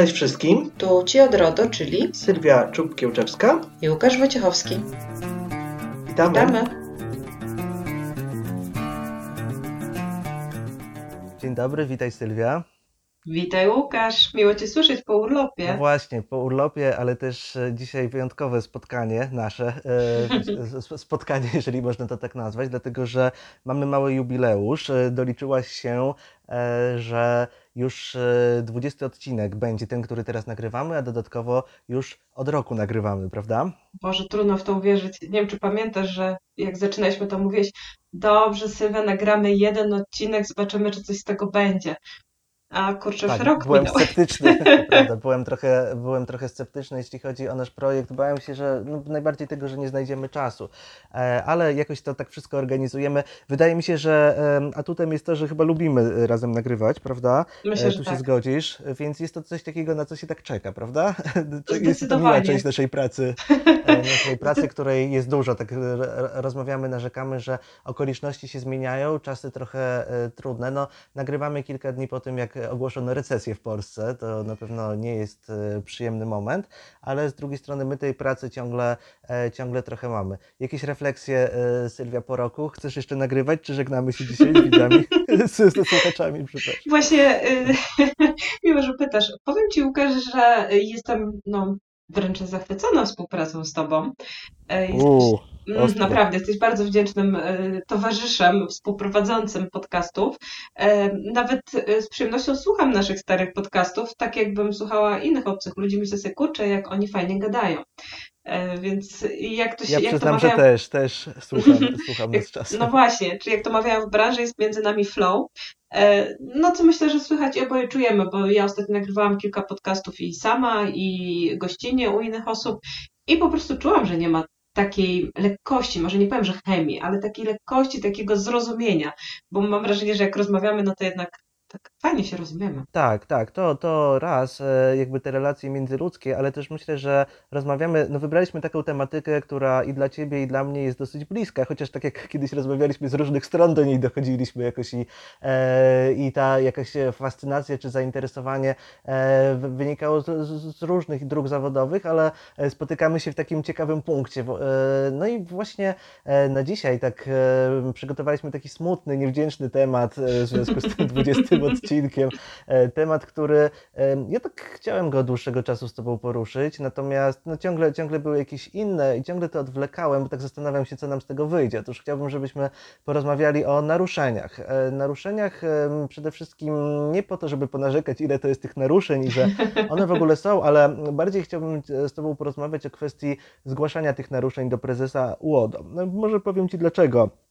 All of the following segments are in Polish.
Cześć wszystkim. Tu Ci od RODO, czyli Sylwia Czub-Kiełczewska i Łukasz Wojciechowski. Witamy. Witamy. Dzień dobry, witaj Sylwia. Witaj Łukasz, miło Cię słyszeć po urlopie. No właśnie, po urlopie, ale też e, dzisiaj wyjątkowe spotkanie nasze, e, spotkanie, jeżeli można to tak nazwać, dlatego że mamy mały jubileusz. E, Doliczyłaś się, że już e, 20 odcinek będzie ten, który teraz nagrywamy, a dodatkowo już od roku nagrywamy, prawda? Boże, trudno w to uwierzyć. Nie wiem, czy pamiętasz, że jak zaczynaliśmy, to mówiłeś, dobrze Sylwia, nagramy jeden odcinek, zobaczymy, czy coś z tego będzie. A kurczę, Tak, rok byłem minął. sceptyczny, prawda, byłem trochę, byłem trochę sceptyczny, jeśli chodzi o nasz projekt. Bałem się, że no, najbardziej tego, że nie znajdziemy czasu, e, ale jakoś to tak wszystko organizujemy. Wydaje mi się, że em, atutem jest to, że chyba lubimy e, razem nagrywać, prawda? Myślę, E, że Tu się tak. zgodzisz, więc jest to coś takiego, na co się tak czeka, prawda? Jest to miła część naszej pracy, naszej pracy, której jest dużo. Tak rozmawiamy, narzekamy, że okoliczności się zmieniają, czasy trochę trudne. No, nagrywamy kilka dni po tym, jak ogłoszono recesję w Polsce. To na pewno nie jest e, przyjemny moment, ale z drugiej strony my tej pracy ciągle, e, ciągle trochę mamy. Jakieś refleksje, e, Sylwia, po roku? Chcesz jeszcze nagrywać, czy żegnamy się dzisiaj z widzami, z, słuchaczami, przepraszam. Właśnie, y, miło, że pytasz. Powiem Ci, Łukasz, że jestem no, wręcz zachwycona współpracą z Tobą. E, ostro. Naprawdę, jesteś bardzo wdzięcznym e, towarzyszem, współprowadzącym podcastów. E, Nawet e, z przyjemnością słucham naszych starych podcastów, tak jakbym słuchała innych obcych ludzi. Myślę sobie, kurczę, jak oni fajnie gadają. Więc jak to się, Ja jak to przyznam, że mawiają, też, też słucham, słucham z czasem. no właśnie, czy jak to mawiają w branży, jest między nami flow. No co myślę, że słychać i oboje czujemy, bo ja ostatnio nagrywałam kilka podcastów i sama, i gościnnie u innych osób i po prostu czułam, że nie ma takiej lekkości, może nie powiem, że chemii, ale takiej lekkości, takiego zrozumienia, bo mam wrażenie, że jak rozmawiamy, no to jednak tak fajnie się rozumiemy. Tak, tak, to, to raz, e, jakby te relacje międzyludzkie, ale też myślę, że rozmawiamy, no wybraliśmy taką tematykę, która i dla Ciebie, i dla mnie jest dosyć bliska, chociaż tak jak kiedyś rozmawialiśmy z różnych stron do niej dochodziliśmy jakoś i, e, i ta jakaś fascynacja czy zainteresowanie e, wy- wynikało z, z, różnych dróg zawodowych, ale e, spotykamy się w takim ciekawym punkcie. E, No i właśnie na dzisiaj tak przygotowaliśmy taki smutny, niewdzięczny temat w związku z tym 20 odcinkiem. E, Temat, który e, ja tak chciałem go od dłuższego czasu z Tobą poruszyć, natomiast no, ciągle, ciągle były jakieś inne i ciągle to odwlekałem, bo tak zastanawiam się, co nam z tego wyjdzie. Otóż chciałbym, żebyśmy porozmawiali o naruszeniach. E, Naruszeniach przede wszystkim nie po to, żeby ponarzekać, ile to jest tych naruszeń i że one w ogóle są, ale bardziej chciałbym z Tobą porozmawiać o kwestii zgłaszania tych naruszeń do prezesa UODO. No, może powiem Ci dlaczego.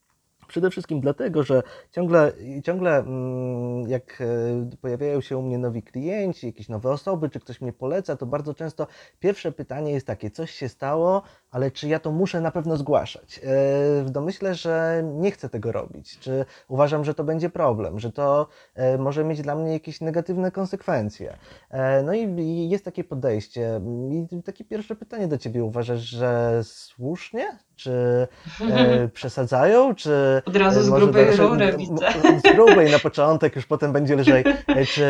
Przede wszystkim dlatego, że ciągle, ciągle mm, jak e, pojawiają się u mnie nowi klienci, jakieś nowe osoby, czy ktoś mnie poleca, to bardzo często pierwsze pytanie jest takie, coś się stało, ale czy ja to muszę na pewno zgłaszać? E, W domyśle, że nie chcę tego robić, czy uważam, że to będzie problem, że to e, może mieć dla mnie jakieś negatywne konsekwencje. E, No i jest takie podejście. I takie pierwsze pytanie do Ciebie, uważasz, że słusznie? Czy przesadzają, czy Od razu z grubej dalsze- rury widzę. Z grubej na początek, już potem będzie lżej. Czy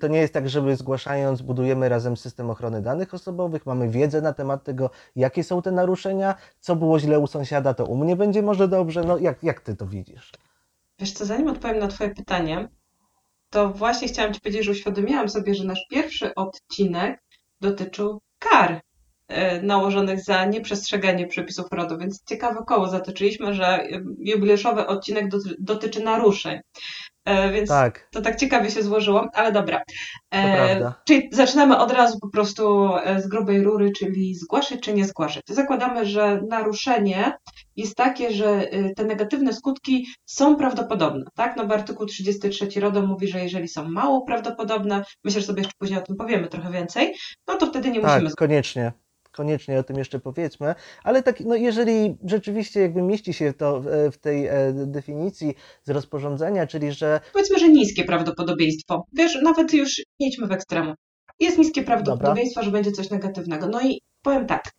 to nie jest tak, żeby zgłaszając budujemy razem system ochrony danych osobowych, mamy wiedzę na temat tego, jakie są te naruszenia, co było źle u sąsiada, to u mnie będzie może dobrze. No jak, jak Ty to widzisz? Wiesz co, zanim odpowiem na Twoje pytanie, to właśnie chciałam Ci powiedzieć, że uświadomiłam sobie, że nasz pierwszy odcinek dotyczył kar e, nałożonych za nieprzestrzeganie przepisów RODO, więc ciekawe koło zatoczyliśmy, że e, jubileuszowy odcinek doty- dotyczy naruszeń. E, Więc Tak, to tak ciekawie się złożyło, ale dobra. E. Czyli zaczynamy od razu po prostu e, z grubej rury, czyli zgłaszać czy nie zgłaszać. Zakładamy, że naruszenie jest takie, że e, te negatywne skutki są prawdopodobne, tak? No bo artykuł 33 RODO mówi, że jeżeli są mało prawdopodobne, myślę, że sobie jeszcze później o tym powiemy trochę więcej, no to wtedy nie musimy tak, koniecznie. Koniecznie o tym jeszcze powiedzmy, ale tak, no jeżeli rzeczywiście jakby mieści się to w, w tej e, definicji z rozporządzenia, czyli że powiedzmy, że niskie prawdopodobieństwo. Wiesz, nawet już nie idźmy w ekstremum. Jest niskie prawdopodobieństwo, że będzie coś negatywnego. No i powiem tak.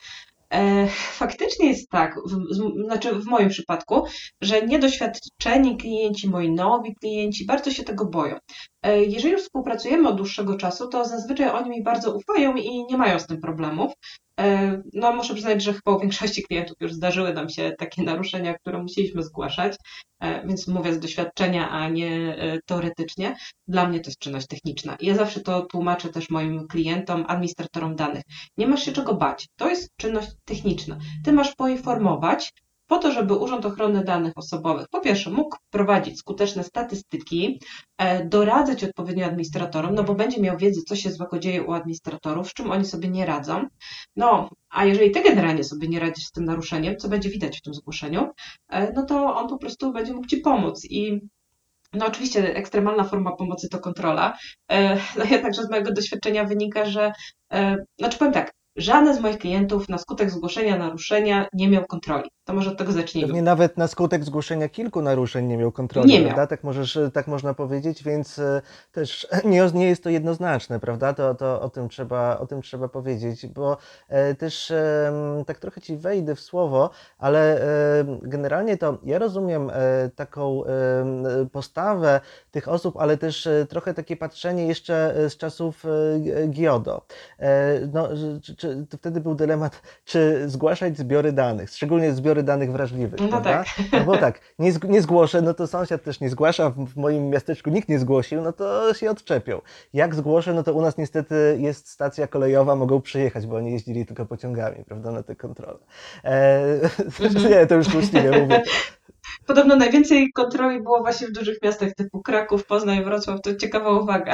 E, faktycznie jest tak, w, znaczy w moim przypadku, że niedoświadczeni klienci, moi nowi klienci bardzo się tego boją. E, jeżeli już współpracujemy od dłuższego czasu, to zazwyczaj oni mi bardzo ufają i nie mają z tym problemów. E, no, muszę przyznać, że chyba u większości klientów już zdarzyły nam się takie naruszenia, które musieliśmy zgłaszać, e, więc mówię z doświadczenia, a nie teoretycznie. Dla mnie to jest czynność techniczna. Ja zawsze to tłumaczę też moim klientom, administratorom danych. Nie masz się czego bać. To jest czynność techniczna. Ty masz poinformować, po to, żeby Urząd Ochrony Danych Osobowych po pierwsze mógł prowadzić skuteczne statystyki, e, doradzać odpowiednio administratorom, no bo będzie miał wiedzę, co się złego dzieje u administratorów, z czym oni sobie nie radzą. No, a jeżeli ty generalnie sobie nie radzisz z tym naruszeniem, co będzie widać w tym zgłoszeniu, e, no to on po prostu będzie mógł ci pomóc i no oczywiście ekstremalna forma pomocy to kontrola. E, no jednakże z mojego doświadczenia wynika, że, znaczy powiem tak, żaden z moich klientów na skutek zgłoszenia naruszenia nie miał kontroli. To może od tego zacznijmy. Pewnie nawet na skutek zgłoszenia kilku naruszeń nie miał kontroli, nie prawda? Miał. Tak, możesz, tak można powiedzieć, więc e, też nie, nie jest to jednoznaczne, prawda? To, to o, tym trzeba, o tym trzeba powiedzieć, bo e, też tak trochę Ci wejdę w słowo, ale generalnie to ja rozumiem e, taką postawę tych osób, ale też trochę takie patrzenie jeszcze z czasów GIODO. No, czy, wtedy był dylemat, czy zgłaszać zbiory danych, szczególnie zbiory danych wrażliwych, no prawda? Tak. No bo tak, nie, nie zgłoszę, no to sąsiad też nie zgłasza, w moim miasteczku nikt nie zgłosił, no to się odczepią. Jak zgłoszę, no to u nas niestety jest stacja kolejowa, mogą przyjechać, bo oni jeździli tylko pociągami, prawda, na te kontrole. Eee, mhm. Nie, to już złośliwie mówię. Podobno najwięcej kontroli było właśnie w dużych miastach typu Kraków, Poznań, Wrocław. To ciekawa uwaga.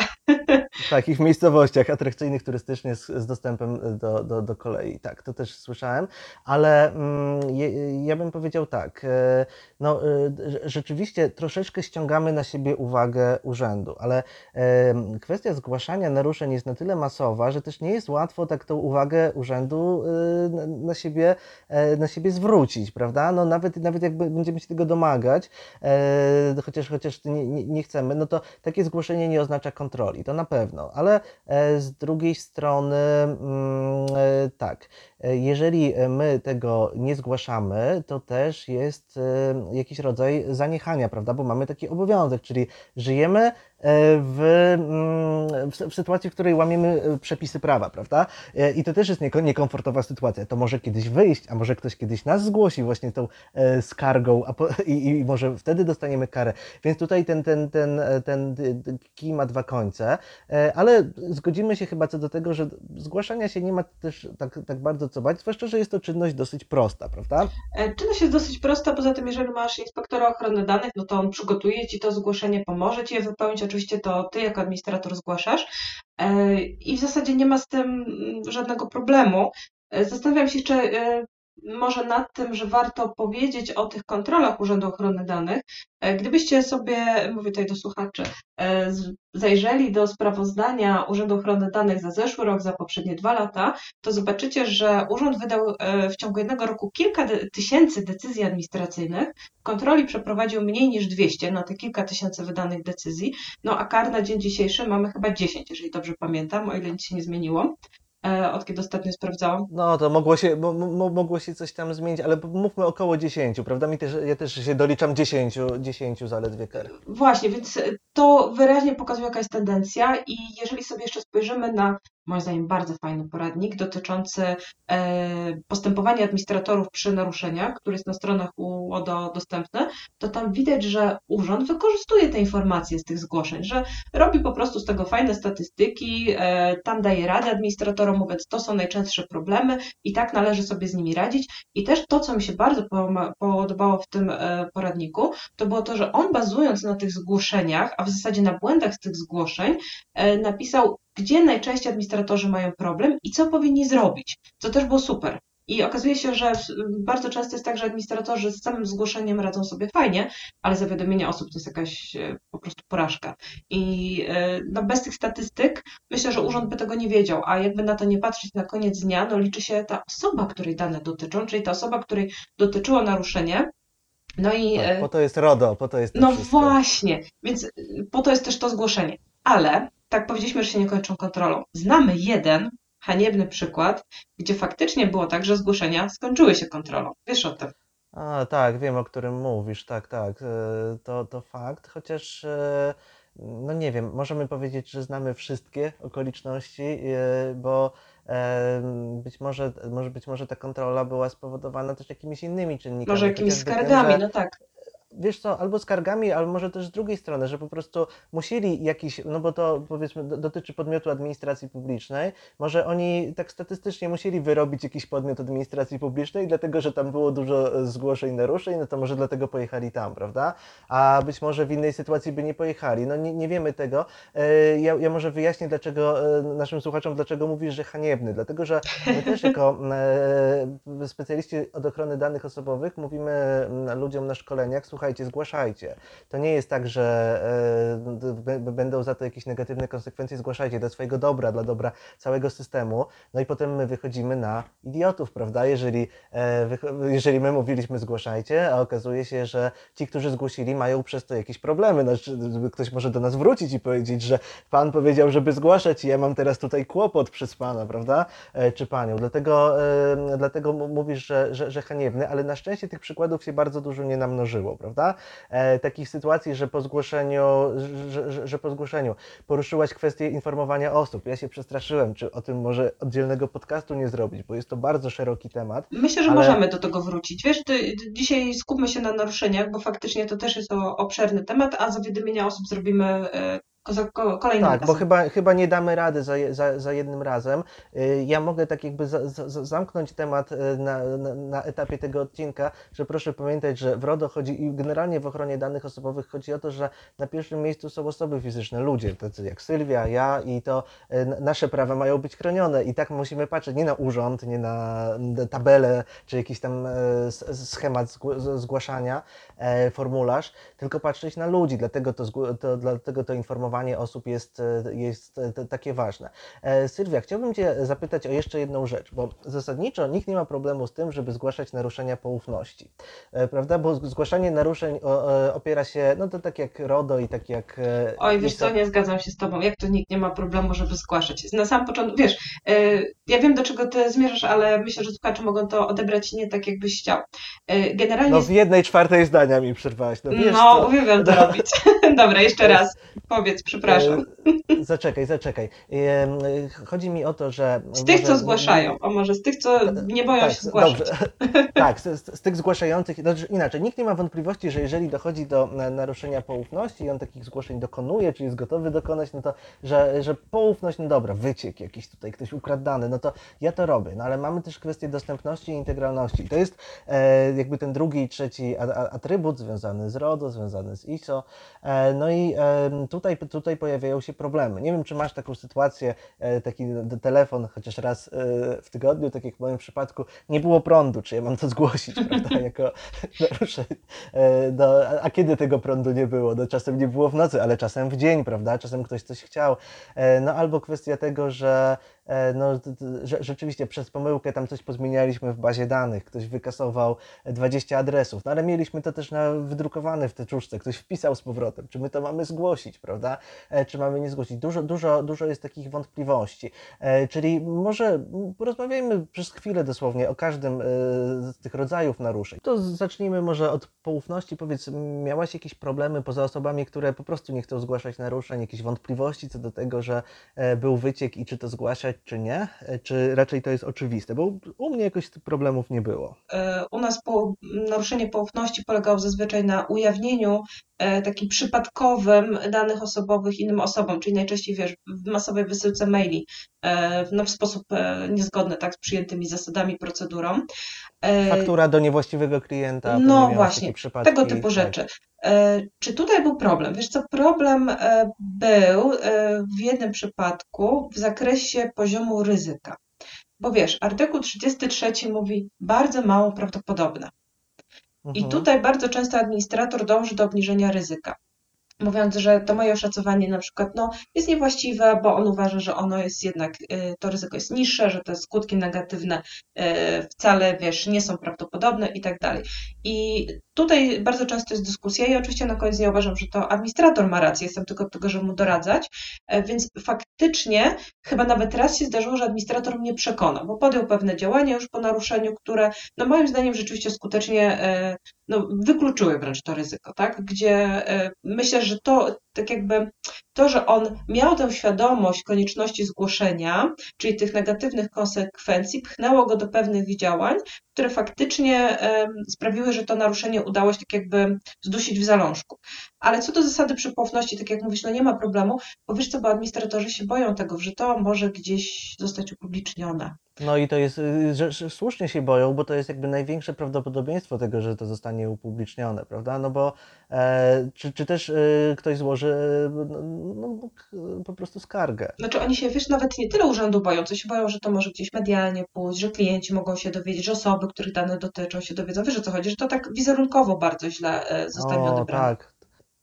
W miejscowościach atrakcyjnych turystycznie z, z dostępem do, do, do kolei. Tak, to też słyszałem, ale mm, je, ja bym powiedział tak. E, no, e, rzeczywiście troszeczkę ściągamy na siebie uwagę urzędu, ale e, kwestia zgłaszania naruszeń jest na tyle masowa, że też nie jest łatwo tak tą uwagę urzędu na siebie, na siebie zwrócić, prawda? No, nawet, nawet jak będziemy się tego domagać, chociaż, chociaż nie, nie, nie chcemy, no to takie zgłoszenie nie oznacza kontroli, to na pewno, ale z drugiej strony mm, tak, jeżeli my tego nie zgłaszamy, to też jest jakiś rodzaj zaniechania, prawda, bo mamy taki obowiązek, czyli żyjemy E, w, mm, w, sytuacji, w której łamiemy e, przepisy prawa, prawda? E, I to też jest niekomfortowa sytuacja. To może kiedyś wyjść, a może ktoś kiedyś nas zgłosi właśnie tą skargą po, i, i może wtedy dostaniemy karę. Więc tutaj ten, ten, ten, ten, ten kij ma dwa końce, ale zgodzimy się chyba co do tego, że zgłaszania się nie ma też tak, tak bardzo co bać, zwłaszcza, że jest to czynność dosyć prosta, prawda? Czynność jest dosyć prosta, poza tym jeżeli masz inspektora ochrony danych, no to on przygotuje Ci to zgłoszenie, pomoże Ci je wypełnić, oczywiście to ty jako administrator zgłaszasz e, i w zasadzie nie ma z tym mm, żadnego problemu. E, zastanawiam się, czy e, może nad tym, że warto powiedzieć o tych kontrolach Urzędu Ochrony Danych. Gdybyście sobie, mówię tutaj do słuchaczy, zajrzeli do sprawozdania Urzędu Ochrony Danych za zeszły rok, za poprzednie dwa lata, to zobaczycie, że urząd wydał w ciągu jednego roku kilka tysięcy decyzji administracyjnych, kontroli przeprowadził mniej niż 200 na te kilka tysięcy wydanych decyzji, no a kar na dzień dzisiejszy mamy chyba 10, jeżeli dobrze pamiętam, o ile nic się nie zmieniło. E, od kiedy ostatnio sprawdzałam. No to mogło się, mo, mogło się coś tam zmienić, ale mówmy około 10, prawda? Mi też, ja też się doliczam 10, 10 zaledwie kar. Właśnie, więc to wyraźnie pokazuje jaka jest tendencja i jeżeli sobie jeszcze spojrzymy na moim zdaniem bardzo fajny poradnik dotyczący e, postępowania administratorów przy naruszeniach, który jest na stronach UODO dostępny, to tam widać, że urząd wykorzystuje te informacje z tych zgłoszeń, że robi po prostu z tego fajne statystyki, e, tam daje radę administratorom, mówiąc, to są najczęstsze problemy i tak należy sobie z nimi radzić. I też to, co mi się bardzo podobało w tym e, poradniku, to było to, że on bazując na tych zgłoszeniach, a w zasadzie na błędach z tych zgłoszeń, napisał gdzie najczęściej administratorzy mają problem i co powinni zrobić, co też było super. I okazuje się, że bardzo często jest tak, że administratorzy z samym zgłoszeniem radzą sobie fajnie, ale zawiadomienie osób to jest jakaś e, po prostu porażka. I e, no, bez tych statystyk myślę, że urząd by tego nie wiedział, a jakby na to nie patrzeć na koniec dnia, no liczy się ta osoba, której dane dotyczą, czyli ta osoba, której dotyczyło naruszenie, no i. Tak, po to jest RODO, po to jest. no wszystko. właśnie, więc po to jest też to zgłoszenie. Ale tak powiedzieliśmy, że się nie kończą kontrolą. Znamy jeden haniebny przykład, gdzie faktycznie było tak, że zgłoszenia skończyły się kontrolą. Wiesz o tym. A, tak, wiem o którym mówisz, tak, tak. E, to, to fakt, chociaż e, no nie wiem, możemy powiedzieć, że znamy wszystkie okoliczności, bo być może, może być może ta kontrola była spowodowana też jakimiś innymi czynnikami. Może jakimiś skargami, no tak wiesz co, albo skargami, ale może też z drugiej strony, że po prostu musieli jakiś, no bo to powiedzmy dotyczy podmiotu administracji publicznej, może oni tak statystycznie musieli wyrobić jakiś podmiot administracji publicznej, dlatego że tam było dużo zgłoszeń naruszeń, no to może dlatego pojechali tam, prawda? A być może w innej sytuacji by nie pojechali. No nie, nie wiemy tego. E, ja, ja może wyjaśnię dlaczego e, naszym słuchaczom, dlaczego mówisz, że haniebny. Dlatego, że my też jako e, specjaliści od ochrony danych osobowych mówimy ludziom na szkoleniach, słuchajcie, zgłaszajcie. To nie jest tak, że e, będą za to jakieś negatywne konsekwencje, zgłaszajcie dla swojego dobra, dla dobra całego systemu. No i potem my wychodzimy na idiotów, prawda? Jeżeli, e, jeżeli my mówiliśmy zgłaszajcie, a okazuje się, że ci, którzy zgłosili, mają przez to jakieś problemy. Znaczy, ktoś może do nas wrócić i powiedzieć, że pan powiedział, żeby zgłaszać i ja mam teraz tutaj kłopot przez pana, prawda? E, czy panią. Dlatego, dlatego mówisz, że, że, że haniebny, ale na szczęście tych przykładów się bardzo dużo nie namnożyło, prawda? E, takich sytuacji, że po zgłoszeniu, że, że, że po zgłoszeniu poruszyłaś kwestię informowania osób. Ja się przestraszyłem, czy o tym może oddzielnego podcastu nie zrobić, bo jest to bardzo szeroki temat. Myślę, że ale... możemy do tego wrócić. Wiesz, ty, dzisiaj skupmy się na naruszeniach, bo faktycznie to też jest o, obszerny temat, a zawiadomienia osób zrobimy e, kolejnym Tak, razem. bo chyba, chyba nie damy rady za, za, za jednym razem. Y, ja mogę tak jakby za, za, zamknąć temat y, na, na, na, etapie tego odcinka, że proszę pamiętać, że w RODO chodzi i generalnie w ochronie danych osobowych chodzi o to, że na pierwszym miejscu są osoby fizyczne, ludzie, tacy jak Sylwia, ja i to y, nasze prawa mają być chronione i tak musimy patrzeć nie na urząd, nie na tabelę, czy jakiś tam schemat zgłaszania, formularz, tylko patrzeć na ludzi, dlatego to, to, dlatego to informowanie osób jest, e, jest e, takie ważne. E, Sylwia, chciałbym Cię zapytać o jeszcze jedną rzecz, bo zasadniczo nikt nie ma problemu z tym, żeby zgłaszać naruszenia poufności, prawda? Bo zgłaszanie naruszeń opiera się, no to tak jak RODO i tak jak... Oj, wiesz co, nie zgadzam się z Tobą. Jak to nikt nie ma problemu, żeby zgłaszać? Na sam początku, wiesz, ja wiem do czego Ty zmierzasz, ale myślę, że słuchacze mogą to odebrać nie tak, jakbyś chciał. Generalnie... No w jednej czwartej zdania mi przerwałaś. No, wiesz, no uwielbiam to robić. Dobra, jeszcze raz. Powiedz, przepraszam. E, zaczekaj, zaczekaj. E, chodzi mi o to, że. Z tych, co zgłaszają, a może z tych, co nie boją tak, się zgłaszać. Dobrze. tak, z, z, tych zgłaszających. Znaczy inaczej, nikt nie ma wątpliwości, że jeżeli dochodzi do naruszenia poufności i on takich zgłoszeń dokonuje, czyli jest gotowy dokonać, no to, że, że poufność, no dobra, wyciek jakiś tutaj, ktoś ukradł dane, no to ja to robię. No ale mamy też kwestię dostępności i integralności. To jest e, jakby ten drugi i trzeci atrybut związany z RODO, związany z ISO. E, no i e, tutaj tutaj pojawiają się problemy. Nie wiem, czy masz taką sytuację, e, taki telefon chociaż raz e, w tygodniu, tak jak w moim przypadku, nie było prądu, czy ja mam to zgłosić, prawda, jako naruszenie. No, a kiedy tego prądu nie było? No, czasem nie było w nocy, ale czasem w dzień, prawda, czasem ktoś coś chciał. No albo kwestia tego, że E, no, rzeczywiście przez pomyłkę tam coś pozmienialiśmy w bazie danych, ktoś wykasował 20 adresów, no ale mieliśmy to też na, wydrukowane w teczuszce, ktoś wpisał z powrotem, czy my to mamy zgłosić, prawda, e, czy mamy nie zgłosić. Dużo, dużo, dużo jest takich wątpliwości, e, czyli może porozmawiajmy przez chwilę dosłownie o każdym z tych rodzajów naruszeń. To zacznijmy może od poufności, powiedz, miałaś jakieś problemy poza osobami, które po prostu nie chcą zgłaszać naruszeń, jakieś wątpliwości co do tego, że był wyciek i czy to zgłaszać, czy nie? Czy raczej to jest oczywiste? Bo u mnie jakoś problemów nie było. E, u nas po, naruszenie poufności polegało zazwyczaj na ujawnieniu e, takim przypadkowym danych osobowych innym osobom, czyli najczęściej wiesz, w masowej wysyłce maili e, no, w sposób niezgodny tak, z przyjętymi zasadami, procedurą. Faktura do niewłaściwego klienta. No właśnie, tego typu tak. rzeczy. Czy tutaj był problem? Wiesz co, problem był w jednym przypadku w zakresie poziomu ryzyka. Bo wiesz, artykuł 33 mówi bardzo mało prawdopodobne. I mhm. tutaj bardzo często administrator dąży do obniżenia ryzyka mówiąc, że to moje oszacowanie na przykład no, jest niewłaściwe, bo on uważa, że ono jest jednak, y, to ryzyko jest niższe, że te skutki negatywne y, wcale, wiesz, nie są prawdopodobne i tak dalej. I tutaj bardzo często jest dyskusja i oczywiście na koniec nie uważam, że to administrator ma rację, jestem tylko od tego, żeby mu doradzać, e, więc faktycznie chyba nawet raz się zdarzyło, że administrator mnie przekonał, bo podjął pewne działania już po naruszeniu, które no moim zdaniem rzeczywiście skutecznie e, no, wykluczyły wręcz to ryzyko, tak? Gdzie e, myślę, że to tak jakby to, że on miał tę świadomość konieczności zgłoszenia, czyli tych negatywnych konsekwencji, pchnęło go do pewnych działań, które faktycznie sprawiły, że to naruszenie udało się tak jakby zdusić w zalążku. Ale co do zasady przypłowności, tak jak mówisz, no nie ma problemu, bo wiesz co, bo administratorzy się boją tego, że to może gdzieś zostać upublicznione. No i to jest, y, że, że słusznie się boją, bo to jest jakby największe prawdopodobieństwo tego, że to zostanie upublicznione, prawda? No bo e, czy, czy też e, ktoś złoży no, no, po prostu skargę. Znaczy oni się, wiesz, nawet nie tyle urzędu boją, co się boją, że to może gdzieś medialnie pójść, że klienci mogą się dowiedzieć, że osoby, których dane dotyczą się dowiedzą. Wiesz o co chodzi, że to tak wizerunkowo bardzo źle e, zostanie o, odebrane. Tak,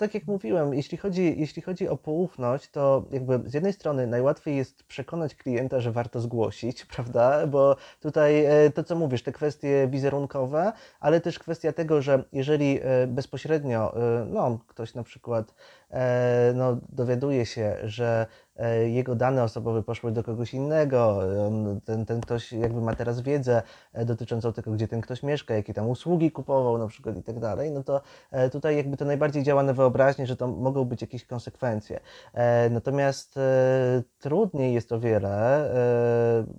tak jak mówiłem, jeśli chodzi, jeśli chodzi o poufność, to jakby z jednej strony najłatwiej jest przekonać klienta, że warto zgłosić, prawda? Bo tutaj e, to, co mówisz, te kwestie wizerunkowe, ale też kwestia tego, że jeżeli e, bezpośrednio e, no, ktoś na przykład no, dowiaduje się, że E, jego dane osobowe poszły do kogoś innego, ten, ten ktoś jakby ma teraz wiedzę e, dotyczącą tego, gdzie ten ktoś mieszka, jakie tam usługi kupował na przykład i tak dalej, no to e, tutaj jakby to najbardziej działa na wyobraźnię, że to mogą być jakieś konsekwencje. Natomiast trudniej jest o wiele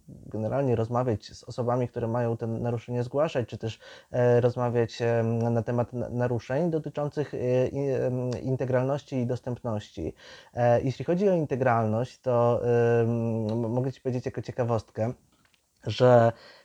generalnie rozmawiać z osobami, które mają te naruszenie zgłaszać, czy też rozmawiać na temat naruszeń dotyczących integralności i dostępności. Jeśli chodzi o integralność, to mogę Ci powiedzieć jako ciekawostkę, że E,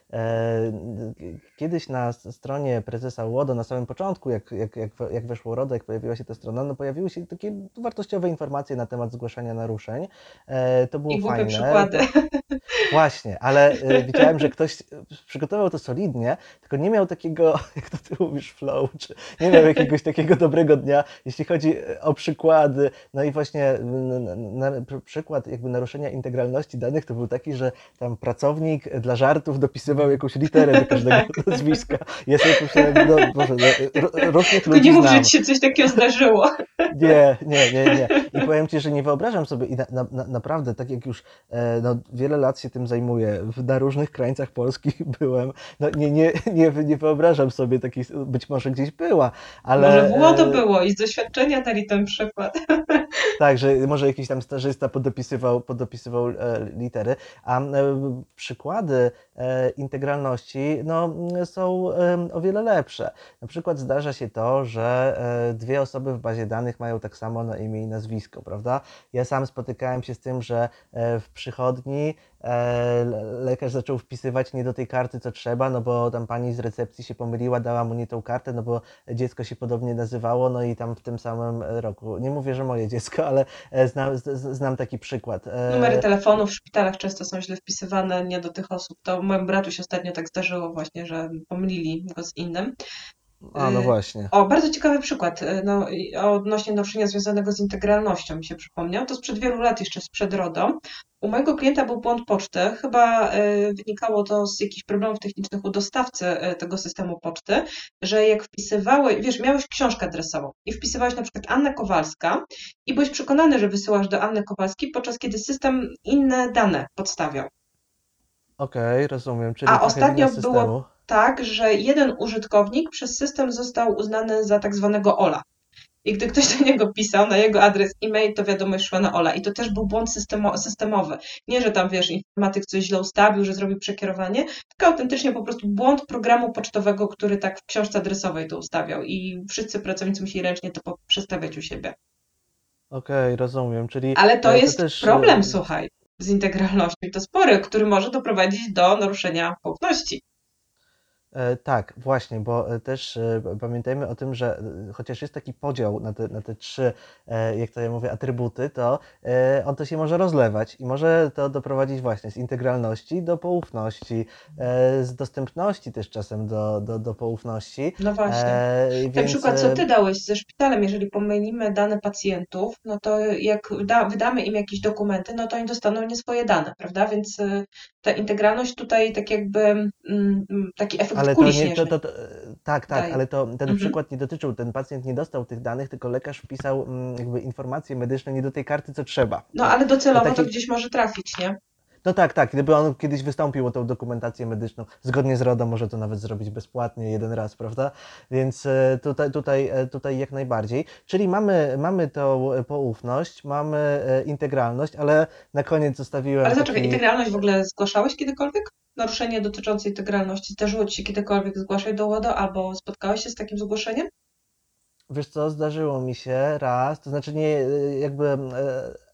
kiedyś na stronie prezesa Łodo, na samym początku, jak, jak, jak, jak weszło RODO, jak pojawiła się ta strona, no pojawiły się takie wartościowe informacje na temat zgłaszania naruszeń. E, to było I fajne. przykłady. Właśnie, ale e, widziałem, że ktoś przygotował to solidnie, tylko nie miał takiego, jak to ty mówisz, flow, czy nie miał jakiegoś takiego dobrego dnia, jeśli chodzi o przykłady. No i właśnie na, na, przykład jakby naruszenia integralności danych to był taki, że tam pracownik dla żartów dopisywał jakąś literę do każdego tak. nazwiska. Ja sobie pomyślałem, no Boże, no, różnych ludzi nie mów, że ci się coś takiego zdarzyło. Nie, nie, nie, nie. I powiem Ci, że nie wyobrażam sobie i na, na, naprawdę, tak jak już e, no, wiele lat się tym zajmuję, na różnych krańcach Polski byłem, no nie, nie, nie, nie wyobrażam sobie takiej, być może gdzieś była, ale... Może było to e, było i z doświadczenia dali ten przykład. Tak, że może jakiś tam starzysta podopisywał, podopisywał e, litery, a przykłady integralności no, są o wiele lepsze. Na przykład zdarza się to, że dwie osoby w bazie danych mają tak samo na imię i nazwisko, prawda? Ja sam spotykałem się z tym, że w przychodni E, lekarz zaczął wpisywać nie do tej karty, co trzeba, no bo tam pani z recepcji się pomyliła, dała mu nie tą kartę, no bo dziecko się podobnie nazywało, no i tam w tym samym roku. Nie mówię, że moje dziecko, ale e, znam, znam taki przykład. E, Numery telefonów w szpitalach często są źle wpisywane, nie do tych osób. To mojemu bratu się ostatnio tak zdarzyło właśnie, że pomylili go z innym. A, no właśnie. O, bardzo ciekawy przykład no, odnośnie naruszenia związanego z integralnością mi się przypomniał. To sprzed wielu lat, jeszcze sprzed RODO. U mojego klienta był błąd poczty. Chyba y, wynikało to z jakichś problemów technicznych u dostawcy y, tego systemu poczty, że jak wpisywałeś, wiesz, miałeś książkę adresową i wpisywałeś na przykład Anna Kowalska i byłeś przekonany, że wysyłasz do Anny Kowalskiej, podczas kiedy system inne dane podstawiał. Okej, okay, rozumiem. Czyli A ostatnio było tak, że jeden użytkownik przez system został uznany za tak zwanego OLA. I gdy ktoś do niego pisał na jego adres e-mail, to wiadomość szła na Ola. I to też był błąd systemo systemowy. Nie, że tam, wiesz, informatyk coś źle ustawił, że zrobił przekierowanie, tylko autentycznie po prostu błąd programu pocztowego, który tak w książce adresowej to ustawiał. I wszyscy pracownicy musieli ręcznie to przestawiać u siebie. Okej, okay, rozumiem. Czyli Ale to, to jest też... problem, e, słuchaj, z integralnością. I to spory, który może doprowadzić do naruszenia poufności. E, tak, właśnie, bo e, też e, pamiętajmy o tym, że chociaż jest taki podział na te, na te trzy, jak to ja mówię, atrybuty, to on to się może rozlewać i może to doprowadzić właśnie z integralności do poufności, z dostępności też czasem do, do, do poufności. No właśnie. E, więc... Na przykład, co Ty dałeś ze szpitalem, jeżeli pomylimy dane pacjentów, no to jak da, wydamy im jakieś dokumenty, no to oni dostaną nie swoje dane, prawda? Więc ta integralność tutaj tak jakby mm, taki efekt ale to nie, to, to, to, Tak, tak, Daj. ale to ten mhm. przykład nie dotyczył, ten pacjent nie dostał tych danych, tylko lekarz wpisał mm, jakby informacje medyczne nie do tej karty, co trzeba. No ale docelowo taki... to gdzieś może trafić, nie? No tak, tak. Gdyby on kiedyś wystąpił o tą dokumentację medyczną, zgodnie z RODO może to nawet zrobić bezpłatnie jeden raz, prawda? Więc e, tutaj, tutaj, e, tutaj jak najbardziej. Czyli mamy, mamy tą poufność, mamy e, integralność, ale na koniec zostawiłem. Ale zaczekaj, taki... integralność w ogóle zgłaszałeś kiedykolwiek? Naruszenie dotyczące integralności zdarzyło Ci się kiedykolwiek zgłaszać do WODO albo spotkałeś się z takim zgłoszeniem? Wiesz co, zdarzyło mi się raz, to znaczy nie jakby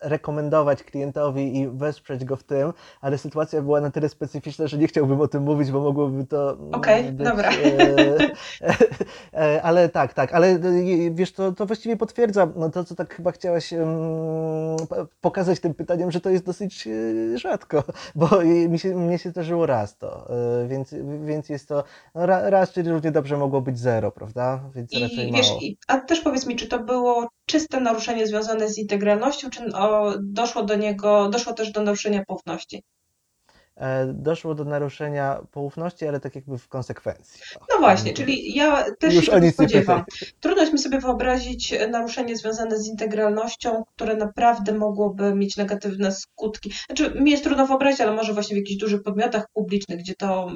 rekomendować klientowi i wesprzeć go w tym, ale sytuacja była na tyle specyficzna, że nie chciałbym o tym mówić, bo mogłoby to. Mm, Okej, okay, dobra. E, e, ale tak, tak, ale e, wiesz, to, to właściwie potwierdza no to, co tak chyba chciałaś pokazać tym pytaniem, że to jest dosyć rzadko, bo mi się, mnie się zdarzyło raz to, więc, więc jest to no, raz, czyli równie dobrze mogło być zero, prawda? Więc I raczej wiesz, mało. a też powiedz mi, czy to było czyste naruszenie związane z integralnością, czy doszło do niego, doszło też do naruszenia poufności? E, doszło do naruszenia poufności, ale tak jakby w konsekwencji. No właśnie, czyli ja też Już się spodziewam. Trudno jest mi sobie wyobrazić naruszenie związane z integralnością, które naprawdę mogłoby mieć negatywne skutki. Znaczy, mi jest trudno wyobrazić, ale może właśnie w jakichś dużych podmiotach publicznych, gdzie to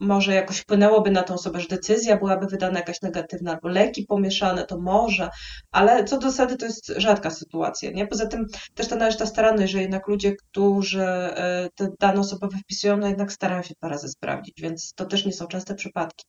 może jakoś wpłynęłoby na tą osobę, że decyzja byłaby wydana jakaś negatywna, albo leki pomieszane, to może, ale co do zasady to jest rzadka sytuacja, nie? Poza tym też to należy ta staranność, że jednak ludzie, którzy e, te dane osobowe wpisują, no jednak starają się dwa razy sprawdzić, więc to też nie są częste przypadki.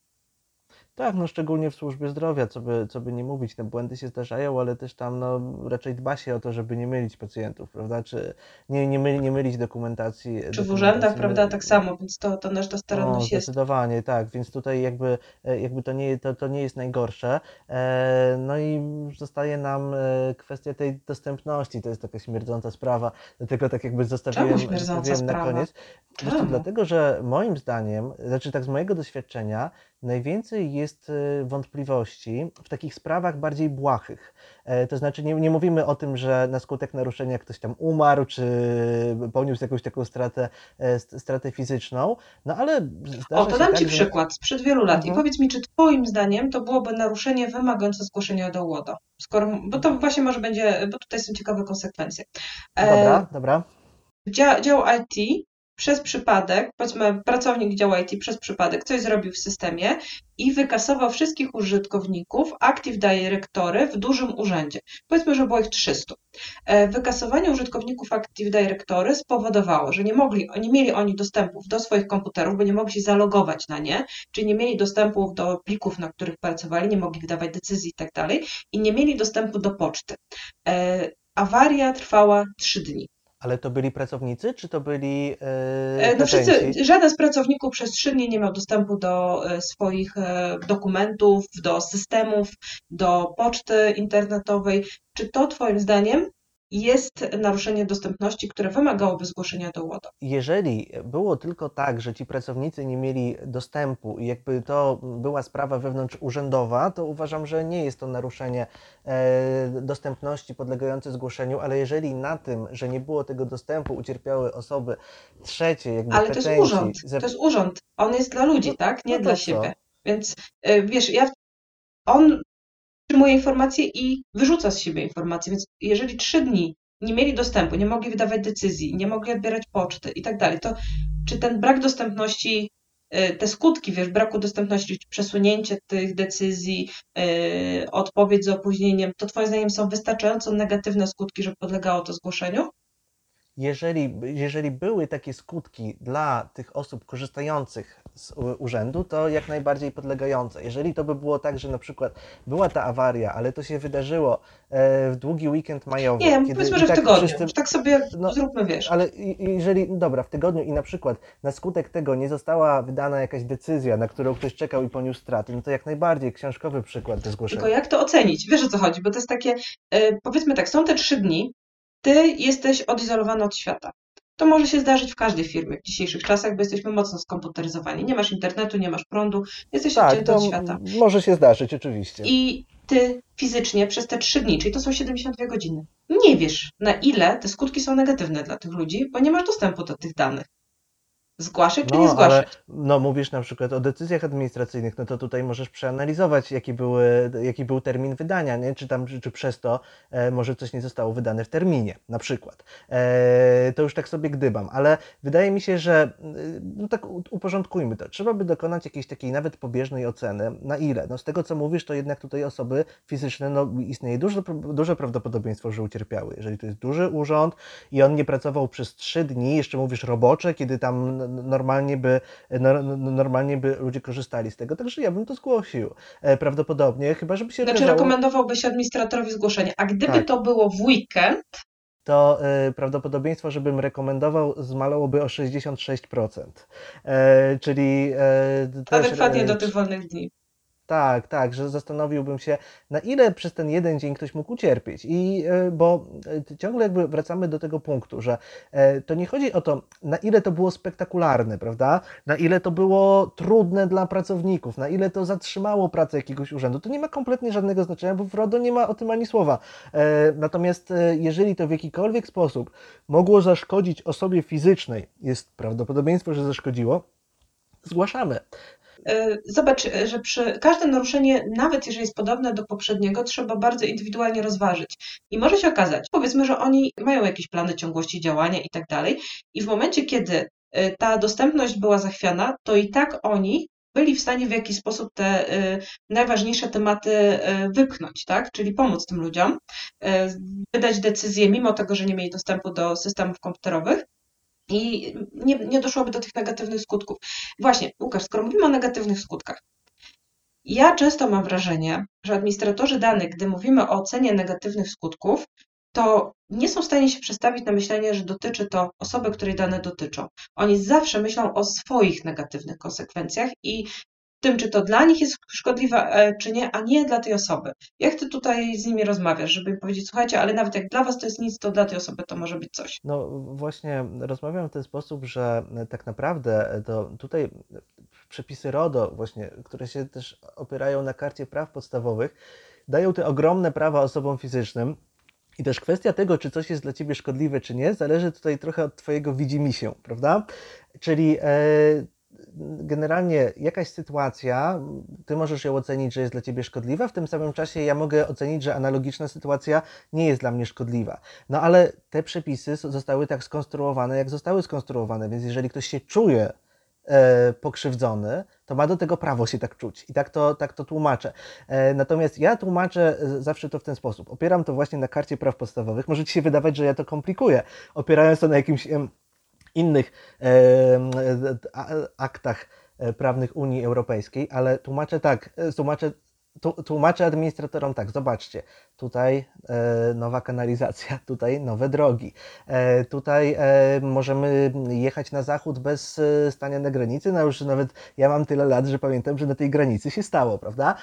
Tak, no szczególnie w służbie zdrowia, co by, co by nie mówić, te błędy się zdarzają, ale też tam no, raczej dba się o to, żeby nie mylić pacjentów, prawda, czy nie, nie, myli, nie mylić dokumentacji. Czy dokumentacji, w urzędach, prawda, tak samo, więc to, to nasza staranność no, jest. Zdecydowanie, tak, więc tutaj jakby, e, jakby to, nie, to, to nie jest najgorsze. E, no i zostaje nam e, kwestia tej dostępności, to jest taka śmierdząca sprawa, dlatego tak jakby zostawiłem, zostawiłem na koniec. Zresztą dlatego, że moim zdaniem, znaczy tak z mojego doświadczenia, najwięcej jest y, wątpliwości w takich sprawach bardziej błahych. E, to znaczy nie, nie mówimy o tym, że na skutek naruszenia ktoś tam umarł, czy poniósł jakąś taką stratę, e, stratę fizyczną, no ale O, to dam tak, Ci że... przykład sprzed wielu lat mhm. i powiedz mi, czy Twoim zdaniem to byłoby naruszenie wymagające zgłoszenia do łodo? Skoro, bo to właśnie może będzie, bo tutaj są ciekawe konsekwencje. Dobra, e... dobra. Dział IT przez przypadek, powiedzmy pracownik działu IT przez przypadek coś zrobił w systemie i wykasował wszystkich użytkowników Active Directory w dużym urzędzie. Powiedzmy, że było ich 300. E, wykasowanie użytkowników Active Directory spowodowało, że nie, mogli, nie mieli oni dostępów do swoich komputerów, bo nie mogli się zalogować na nie, czyli nie mieli dostępu do plików, na których pracowali, nie mogli wydawać decyzji itd. Tak i nie mieli dostępu do poczty. E, awaria trwała 3 dni. Ale to byli pracownicy, czy to byli yy, no wszyscy, Żaden z pracowników przez trzy dni nie miał dostępu do e, swoich dokumentów, do systemów, do poczty internetowej. Czy to Twoim zdaniem jest naruszenie dostępności, które wymagałoby zgłoszenia do łodo. Jeżeli było tylko tak, że ci pracownicy nie mieli dostępu i jakby to była sprawa wewnątrz urzędowa, to uważam, że nie jest to naruszenie e, dostępności podlegające zgłoszeniu, ale jeżeli na tym, że nie było tego dostępu ucierpiały osoby trzecie, jakby Ale to jest urząd, to jest urząd, on jest dla ludzi, no, tak? Nie no dla siebie. Więc e, wiesz, ja on przyjmuje informacje i wyrzuca z siebie informacje. Więc jeżeli trzy dni nie mieli dostępu, nie mogli wydawać decyzji, nie mogli odbierać poczty i tak dalej, to czy ten brak dostępności, y, te skutki, wiesz, braku dostępności, przesunięcie tych decyzji, y, odpowiedź z opóźnieniem, to Twoim zdaniem są wystarczająco negatywne skutki, żeby podlegało to zgłoszeniu? jeżeli, jeżeli były takie skutki dla tych osób korzystających z urzędu, to jak najbardziej podlegające. Jeżeli to by było tak, że na przykład była ta awaria, ale to się wydarzyło e, w długi weekend majowy. Nie, kiedy powiedzmy, że tak w tygodniu, wszyscy, tak sobie no, zróbmy, wiesz. Ale jeżeli, dobra, w tygodniu i na przykład na skutek tego nie została wydana jakaś decyzja, na którą ktoś czekał i poniósł straty, no to jak najbardziej książkowy przykład do zgłoszenia. Tylko jak to ocenić? Wiesz o co chodzi, bo to jest takie, e, powiedzmy tak, są te trzy dni, ty jesteś odizolowany od świata. To może się zdarzyć w każdej firmie w dzisiejszych czasach, bo jesteśmy mocno skomputeryzowani. Nie masz internetu, nie masz prądu, jesteś tak, odcięty od świata. Może się zdarzyć, oczywiście. I ty fizycznie przez te trzy dni, czyli to są 72 godziny, nie wiesz, na ile te skutki są negatywne dla tych ludzi, bo nie masz dostępu do tych danych. Zgłaszać czy nie zgłaszać? Ale, no mówisz na przykład o decyzjach administracyjnych, no to tutaj możesz przeanalizować, jaki, były, jaki był termin wydania, nie? Czy, tam, czy, czy przez to e, może coś nie zostało wydane w terminie, na przykład. E, to już tak sobie gdybam, ale wydaje mi się, że e, no tak uporządkujmy to. Trzeba by dokonać jakiejś takiej nawet pobieżnej oceny, na ile. No z tego co mówisz, to jednak tutaj osoby fizyczne, no istnieje duże, duże prawdopodobieństwo, że ucierpiały. Jeżeli to jest duży urząd i on nie pracował przez trzy dni, jeszcze mówisz robocze, kiedy tam normalnie by, normalnie by ludzie korzystali z tego, także ja bym to zgłosił. E, prawdopodobnie, chyba żeby się... Znaczy okazało... rekomendowałbyś administratorowi zgłoszenie, a gdyby tak. to było w weekend, to y, prawdopodobieństwo, żebym rekomendował, zmalałoby o 66%. E, czyli. E, Adekwatnie do tych wolnych dni. Tak, tak, że zastanowiłbym się, na ile przez ten jeden dzień ktoś mógł ucierpieć. I e, bo e, ciągle jakby wracamy do tego punktu, że e, to nie chodzi o to, na ile to było spektakularne, prawda? Na ile to było trudne dla pracowników, na ile to zatrzymało pracę jakiegoś urzędu. To nie ma kompletnie żadnego znaczenia, bo w RODO nie ma o tym ani słowa. Natomiast jeżeli to w jakikolwiek sposób mogło zaszkodzić osobie fizycznej, jest prawdopodobieństwo, że zaszkodziło, zgłaszamy. E, zobacz, e, że przy każde naruszenie, nawet jeżeli jest podobne do poprzedniego, trzeba bardzo indywidualnie rozważyć. I może się okazać, powiedzmy, że oni mają jakieś plany ciągłości działania i tak dalej, i w momencie, kiedy e, ta dostępność była zachwiana, to i tak oni byli w stanie w jakiś sposób te najważniejsze tematy wypchnąć, tak? Czyli pomóc tym ludziom, wydać decyzje, mimo tego, że nie mieli dostępu do systemów komputerowych, i nie, nie doszłoby do tych negatywnych skutków. Właśnie, Łukasz, skoro mówimy o negatywnych skutkach, ja często mam wrażenie, że administratorzy danych, gdy mówimy o ocenie negatywnych skutków, to nie są w stanie się przestawić na myślenie, że dotyczy to osoby, której dane dotyczą. Oni zawsze myślą o swoich negatywnych konsekwencjach i tym, czy to dla nich jest szkodliwe, e, czy nie, a nie dla tej osoby. Jak ty tutaj z nimi rozmawiasz, żeby powiedzieć, słuchajcie, ale nawet jak dla was to jest nic, to dla tej osoby to może być coś. No właśnie rozmawiam w ten sposób, że tak naprawdę to tutaj przepisy RODO właśnie, które się też opierają na karcie praw podstawowych, dają te ogromne prawa osobom fizycznym, i też kwestia tego, czy coś jest dla ciebie szkodliwe, czy nie, zależy tutaj trochę od twojego widzimisię, prawda? Czyli e, generalnie jakaś sytuacja, ty możesz ją ocenić, że jest dla ciebie szkodliwa, w tym samym czasie ja mogę ocenić, że analogiczna sytuacja nie jest dla mnie szkodliwa. No ale te przepisy zostały tak skonstruowane, jak zostały skonstruowane, więc jeżeli ktoś się czuje e, pokrzywdzony, to ma do tego prawo się tak czuć. I tak to, tak to tłumaczę. E, natomiast ja tłumaczę e, zawsze to w ten sposób. Opieram to właśnie na karcie praw podstawowych. Może ci się wydawać, że ja to komplikuję, opierając to na jakimś innych aktach e, prawnych Unii Europejskiej, ale tłumaczę tak, e, tłumaczę, tłumaczę administratorom tak, zobaczcie, tutaj e, nowa kanalizacja, tutaj nowe drogi, tutaj możemy jechać na zachód bez stania na granicy, no już nawet ja mam tyle lat, że pamiętam, że na tej granicy się stało, prawda?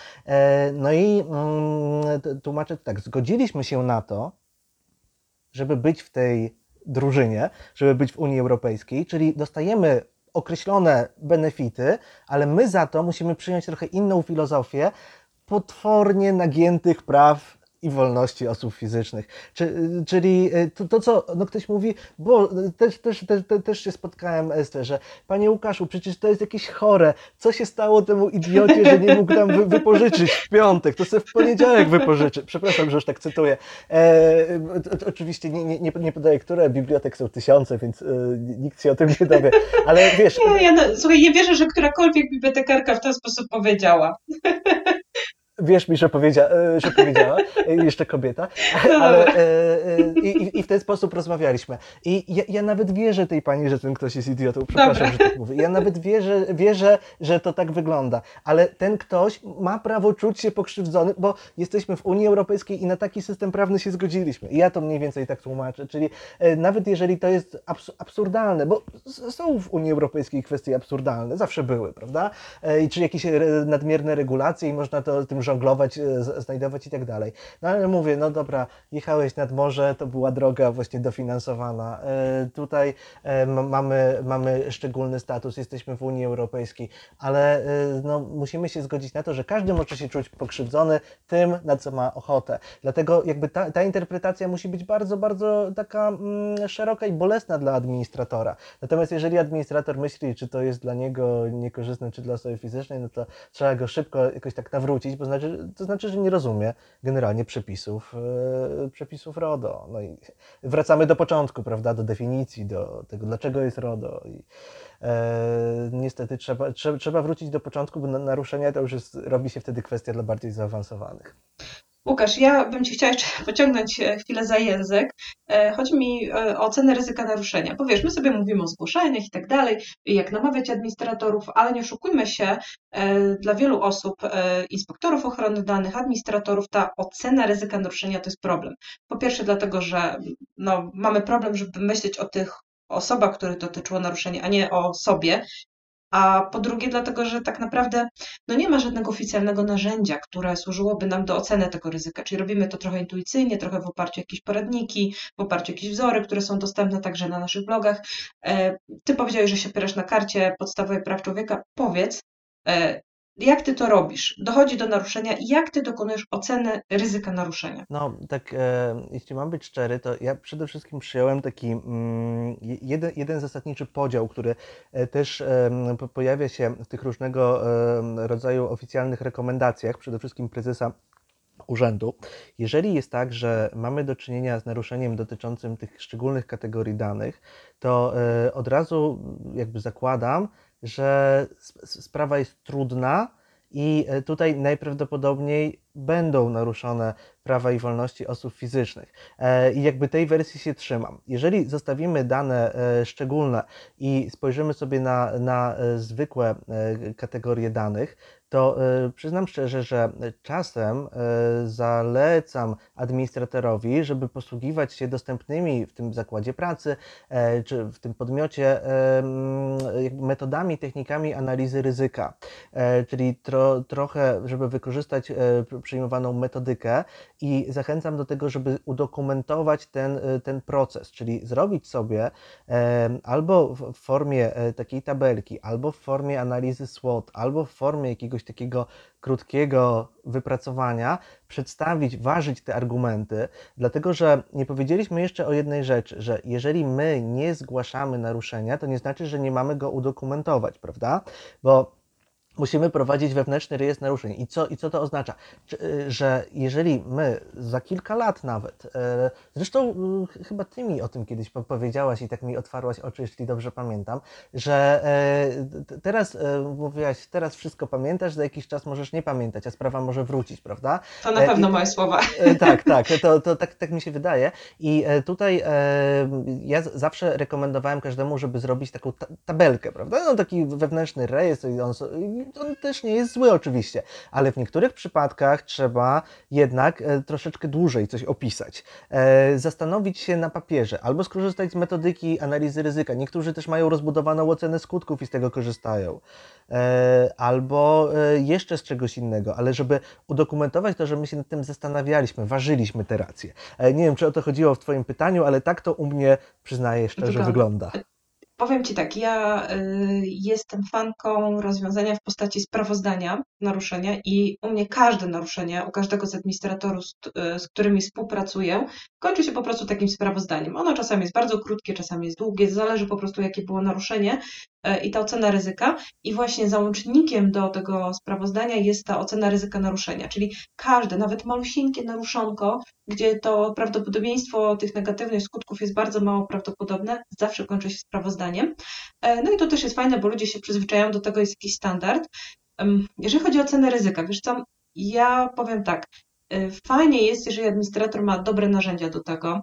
No i mm, tłumaczę tak, zgodziliśmy się na to, żeby być w tej drużynie, żeby być w Unii Europejskiej, czyli dostajemy określone benefity, ale my za to musimy przyjąć trochę inną filozofię potwornie nagiętych praw i wolności osób fizycznych. czyli e, to, to, co no ktoś mówi, bo też, też, też, też się spotkałem z że Panie Łukaszu, przecież to jest jakieś chore. Co się stało temu idiocie, że nie mógł tam wypożyczyć w piątek? To sobie w poniedziałek wypożyczy. Przepraszam, że już tak cytuję. E, oczywiście nie, nie, nie podaję, które. Bibliotek są tysiące, więc e, nikt się o tym nie dowie. Ale wiesz... Nie, ja no, słuchaj, nie wierzę, że którakolwiek bibliotekarka w ten sposób powiedziała. Wierz mi, że, powiedzia, e, że powiedziała, e, jeszcze kobieta, ale e, i, i, w ten sposób rozmawialiśmy. I ja, ja, nawet wierzę tej pani, że ten ktoś jest idiotą, przepraszam, Dobra. że tak mówię. Ja nawet wierzę, wierzę, że to tak wygląda, ale ten ktoś ma prawo czuć się pokrzywdzony, bo jesteśmy w Unii Europejskiej i na taki system prawny się zgodziliśmy. I ja to mniej więcej tak tłumaczę, czyli nawet jeżeli to jest absurdalne, bo są w Unii Europejskiej kwestie absurdalne, zawsze były, prawda? I czy jakieś nadmierne regulacje i można to tym żonglować, znajdować i tak dalej. No ale mówię, no dobra, jechałeś nad morze, to była droga właśnie dofinansowana. Tutaj mamy, mamy szczególny status, jesteśmy w Unii Europejskiej, ale no, musimy się zgodzić na to, że każdy może się czuć pokrzywdzony tym, na co ma ochotę. Dlatego jakby ta, ta interpretacja musi być bardzo, bardzo taka mm, szeroka i bolesna dla administratora. Natomiast jeżeli administrator myśli, czy to jest dla niego niekorzystne, czy dla osoby fizycznej, no to trzeba go szybko jakoś tak nawrócić, bo znaczy, to znaczy, że nie rozumie generalnie przepisów, yy, przepisów RODO. No i wracamy do początku, prawda, do definicji, do tego, dlaczego jest RODO. I, E, niestety trzeba, trzeba, trzeba wrócić do początku, bo naruszenia to już jest, robi się wtedy kwestia dla bardziej zaawansowanych. Łukasz, ja bym Ci chciała jeszcze pociągnąć e, chwilę za język. E, chodzi mi o ocenę ryzyka naruszenia. Bo wiesz, my sobie mówimy o zgłoszeniach i tak dalej, jak namawiać administratorów, ale nie oszukujmy się, dla wielu osób, inspektorów ochrony danych, administratorów, ta ocena ryzyka naruszenia to jest problem. Po pierwsze dlatego, że no, mamy problem, żeby myśleć o tych osoba, których dotyczyło naruszenie, a nie o sobie. A po drugie, dlatego, że tak naprawdę no nie ma żadnego oficjalnego narzędzia, które służyłoby nam do oceny tego ryzyka. Czyli robimy to trochę intuicyjnie, trochę w oparciu o jakieś poradniki, w oparciu o jakieś wzory, które są dostępne także na naszych blogach. E, ty powiedziałeś, że się opierasz na karcie podstawowej praw człowieka. Powiedz, e, jak ty to robisz? Dochodzi do naruszenia i jak ty dokonujesz oceny ryzyka naruszenia? No, tak, e, jeśli mam być szczery, to ja przede wszystkim przyjąłem taki mm, jeden, jeden zasadniczy podział, który e, też e, pojawia się w tych różnego e, rodzaju oficjalnych rekomendacjach, przede wszystkim prezesa urzędu. Jeżeli jest tak, że mamy do czynienia z naruszeniem dotyczącym tych szczególnych kategorii danych, to e, od razu jakby zakładam, że sprawa jest trudna i e, tutaj najprawdopodobniej będą naruszone prawa i wolności osób fizycznych. E, I jakby tej wersji się trzymam. Jeżeli zostawimy dane e, szczególne i spojrzymy sobie na, na zwykłe kategorie danych, to y, przyznam szczerze, że czasem y, zalecam administratorowi, żeby posługiwać się dostępnymi w tym zakładzie pracy e, czy w tym podmiocie metodami, technikami analizy ryzyka, e, czyli tro, trochę, żeby wykorzystać e, przyjmowaną metodykę i zachęcam do tego, żeby udokumentować ten, ten proces, czyli zrobić sobie albo w formie takiej tabelki, albo w formie analizy SWOT, albo w formie jakiegoś jakiegoś takiego krótkiego wypracowania, przedstawić, ważyć te argumenty, dlatego że nie powiedzieliśmy jeszcze o jednej rzeczy, że jeżeli my nie zgłaszamy naruszenia, to nie znaczy, że nie mamy go udokumentować, prawda? Bo musimy prowadzić wewnętrzny rejestr naruszeń. I co, I co to oznacza? Y, że jeżeli my za kilka lat nawet, y, zresztą y, chyba Ty mi o tym kiedyś powiedziałaś i tak mi otwarłaś oczy, jeśli dobrze pamiętam, że teraz mówiłaś, teraz wszystko pamiętasz, za jakiś czas możesz nie pamiętać, a sprawa może wrócić, prawda? To na pewno I, moje słowa. Tak, tak, to, to tak, tak mi się wydaje. I tutaj ja zawsze rekomendowałem każdemu, żeby zrobić taką tabelkę, prawda? No, taki wewnętrzny rejestr i on on też nie jest zły oczywiście, ale w niektórych przypadkach trzeba jednak e, troszeczkę dłużej coś opisać. E, zastanowić się na papierze albo skorzystać z metodyki analizy ryzyka. Niektórzy też mają rozbudowaną ocenę skutków i z tego korzystają. E, albo jeszcze z czegoś innego, ale żeby udokumentować to, że my się nad tym zastanawialiśmy, ważyliśmy te racje. Nie wiem, czy o to chodziło w Twoim pytaniu, ale tak to u mnie, przyznaję szczerze, wygląda. Powiem Ci tak, ja y, jestem fanką rozwiązania w postaci sprawozdania naruszenia i u mnie każde naruszenie, u każdego z administratorów, z, y, z którymi współpracuję, kończy się po prostu takim sprawozdaniem. Ono czasami jest bardzo krótkie, czasami jest długie, zależy po prostu jakie było naruszenie i ta ocena ryzyka. I właśnie załącznikiem do tego sprawozdania jest ta ocena ryzyka naruszenia, czyli każde, nawet malusieńkie naruszonko, gdzie to prawdopodobieństwo tych negatywnych skutków jest bardzo mało prawdopodobne, zawsze kończy się sprawozdaniem. E, no i to też jest fajne, bo ludzie się przyzwyczajają do tego, jest jakiś standard. Jeżeli chodzi o cenę ryzyka, wiesz co, ja powiem tak, e, fajnie jest, jeżeli administrator ma dobre narzędzia do tego, e,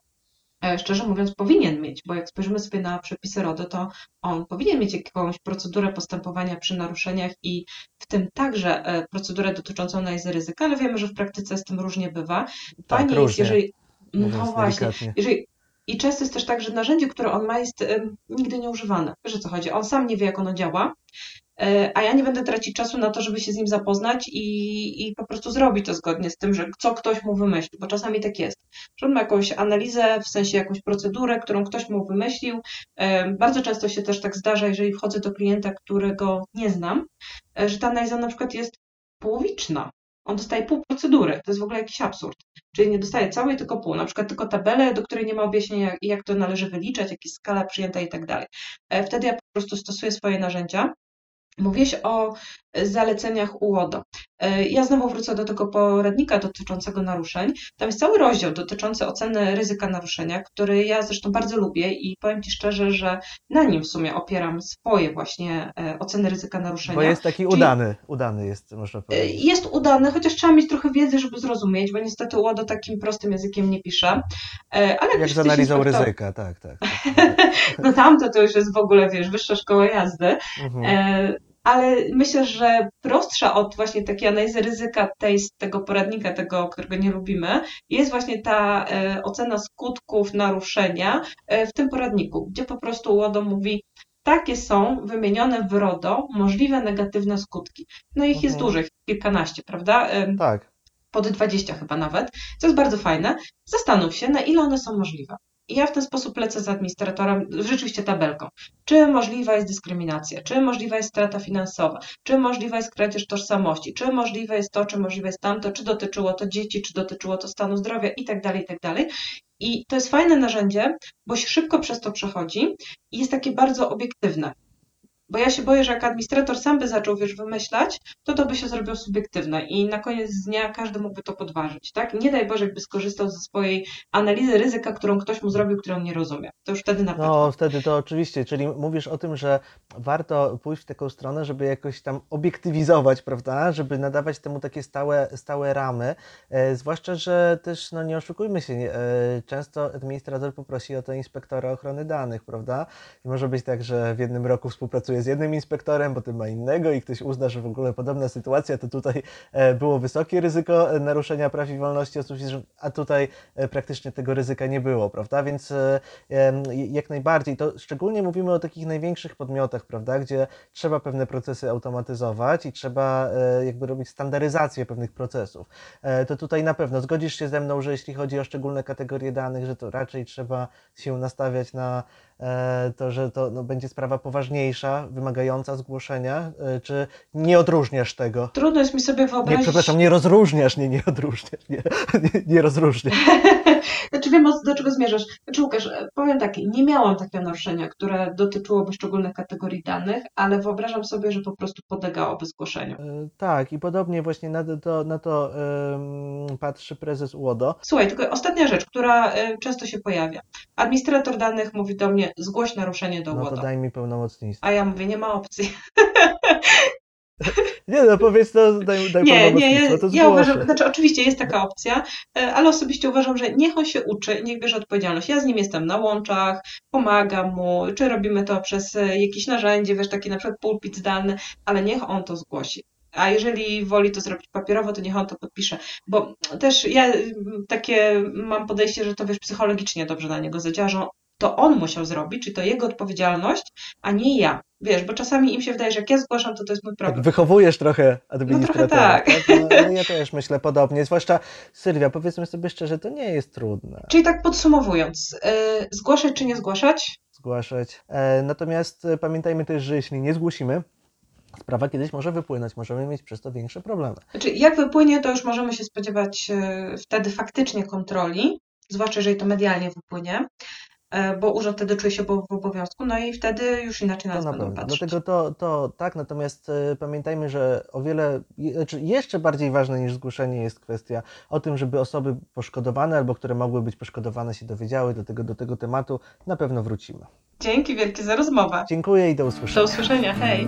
szczerze mówiąc, powinien mieć, bo jak spojrzymy sobie na przepisy RODO, to on powinien mieć jakąś procedurę postępowania przy naruszeniach i w tym także procedurę dotyczącą analizy ryzyka, ale wiemy, że w praktyce z tym różnie bywa. Tak, Fajnie tak, jest, jeżeli. No właśnie, jeżeli, i często jest też tak, że narzędzie, które on ma, jest y, nigdy nie używane. Wiesz o co chodzi? On sam nie wie, jak ono działa. E, a ja nie będę tracić czasu na to, żeby się z nim zapoznać i, i po prostu zrobić to zgodnie z tym, że co ktoś mu wymyślił, bo czasami tak jest, że jakąś analizę, w sensie jakąś procedurę, którą ktoś mu wymyślił. E, bardzo często się też tak zdarza, jeżeli wchodzę do klienta, którego nie znam, e, że ta analiza na przykład jest połowiczna, on dostaje pół procedury. To jest w ogóle jakiś absurd. Czyli nie dostaje całej, tylko pół. Na przykład tylko tabelę, do której nie ma objaśnienia, jak to należy wyliczać, jaka jest skala przyjęta i tak dalej. Wtedy ja po prostu stosuję swoje narzędzia. Mówiłeś o zaleceniach UODO. E, ja znowu wrócę do tego poradnika dotyczącego naruszeń. Tam jest cały rozdział dotyczący oceny ryzyka naruszenia, który ja zresztą bardzo lubię i powiem Ci szczerze, że na nim w sumie opieram swoje właśnie e, oceny ryzyka naruszenia. Bo jest taki Czyli udany, udany jest, można e, powiedzieć. Jest udany, chociaż trzeba mieć trochę wiedzy, żeby zrozumieć, bo niestety UODO takim prostym językiem nie pisze. Ale jak, jak z analizą ryzyka, tak, tak. tak, tak. no tamto to już jest w ogóle, wiesz, wyższa szkoła jazdy. Mhm ale myślę, że prostsza od właśnie takiej analizy ryzyka tej, tego poradnika, tego, którego nie lubimy, jest właśnie ta e, ocena skutków naruszenia e, w tym poradniku, gdzie po prostu UODO mówi, takie są wymienione w RODO możliwe negatywne skutki. No ich mhm. jest dużo, kilkanaście, prawda? Tak. Pod 20 chyba nawet, co jest bardzo fajne. Zastanów się, na ile one są możliwe. I ja w ten sposób lecę z administratorem, rzeczywiście tabelką. Czy możliwa jest dyskryminacja, czy możliwa jest strata finansowa, czy możliwa jest kradzież tożsamości, czy możliwe jest to, czy możliwe jest tamto, czy dotyczyło to dzieci, czy dotyczyło to stanu zdrowia i tak dalej, i tak. I to jest fajne narzędzie, bo się szybko przez to przechodzi i jest takie bardzo obiektywne. Bo ja się boję, że jak administrator sam by zaczął, wiesz, wymyślać, to to by się zrobiło subiektywne i na koniec dnia każdy mógłby to podważyć, tak? Nie daj Boże, jakby skorzystał ze swojej analizy ryzyka, którą ktoś mu zrobił, którą nie rozumie. To już wtedy na pewno. No, wtedy to oczywiście, czyli mówisz o tym, że warto pójść w taką stronę, żeby jakoś tam obiektywizować, prawda? Żeby nadawać temu takie stałe, stałe ramy, e, zwłaszcza, że też, no nie oszukujmy się, e, często administrator poprosi o to inspektora ochrony danych, prawda? I może być tak, że w jednym roku współpracuje pracuje z jednym inspektorem, potem ma innego i ktoś uzna, że w ogóle podobna sytuacja, to tutaj e, było wysokie ryzyko e, naruszenia praw i wolności osób a tutaj e, praktycznie tego ryzyka nie było, prawda? Więc jak najbardziej, to szczególnie mówimy o takich największych podmiotach, prawda, gdzie trzeba pewne procesy automatyzować i trzeba jakby robić standaryzację pewnych procesów. To tutaj na pewno zgodzisz się ze mną, że jeśli chodzi o szczególne kategorie danych, że to raczej trzeba się nastawiać na to, że to no, będzie sprawa poważniejsza, wymagająca zgłoszenia, e, czy nie odróżniasz tego? Trudno jest mi sobie wyobrazić. Nie, przepraszam, nie rozróżniasz, nie, nie odróżniasz, nie, nie, nie rozróżniasz. znaczy wiem, do czego zmierzasz. Znaczy Łukasz, e, powiem tak, nie miałam takiego naruszenia, które dotyczyłoby szczególnych kategorii danych, ale wyobrażam sobie, że po prostu podlegałoby zgłoszeniu. tak, i podobnie właśnie na to, na to um, patrzy prezes UODO. Słuchaj, tylko ostatnia rzecz, która często się pojawia. Administrator danych mówi do mnie, zgłoś naruszenie do No to daj mi pełnomocnictwo. A ja mówię, nie ma opcji. Nie no, powiedz to, daj, daj nie, nie, ja, to ja uważam, znaczy oczywiście jest taka opcja, e, ale osobiście uważam, że niech on się uczy, niech bierze odpowiedzialność. Ja z nim jestem na łączach, pomagam mu, czy robimy to przez e, jakieś narzędzie, wiesz, taki na przykład pulpit zdalny, ale niech on to zgłosi. A jeżeli woli to zrobić papierowo, to niech on to podpisze. Bo też ja takie mam podejście, że to wiesz, psychologicznie dobrze na niego zadziała, że to on musiał zrobić, czy to jego odpowiedzialność, a nie ja. Wiesz, bo czasami im się wydaje, że jak ja zgłaszam, to to jest mój problem. Tak wychowujesz trochę administratora. No trochę tak. tak? No, no, ja też myślę podobnie. Zwłaszcza Sylwia, powiedzmy sobie szczerze, to nie jest trudne. Czyli tak podsumowując, yy, zgłaszać czy nie zgłaszać? Zgłaszać. E, natomiast e, pamiętajmy też, że jeśli nie zgłosimy, sprawa kiedyś może wypłynąć, możemy mieć przez to większe problemy. Znaczy, jak wypłynie, to już możemy się spodziewać e, wtedy faktycznie kontroli, zwłaszcza jeżeli to medialnie wypłynie. E, bo urząd wtedy czuje się w obowiązku, no i wtedy już inaczej na nas będą patrzeć. Dlatego to, to tak, natomiast y, pamiętajmy, że o wiele, znaczy jeszcze bardziej ważne niż zgłoszenie jest kwestia o tym, żeby osoby poszkodowane albo które mogły być poszkodowane się dowiedziały, dlatego do tego tematu na pewno wrócimy. Dzięki wielkie za rozmowę. Dziękuję i do usłyszenia. Do usłyszenia, hej.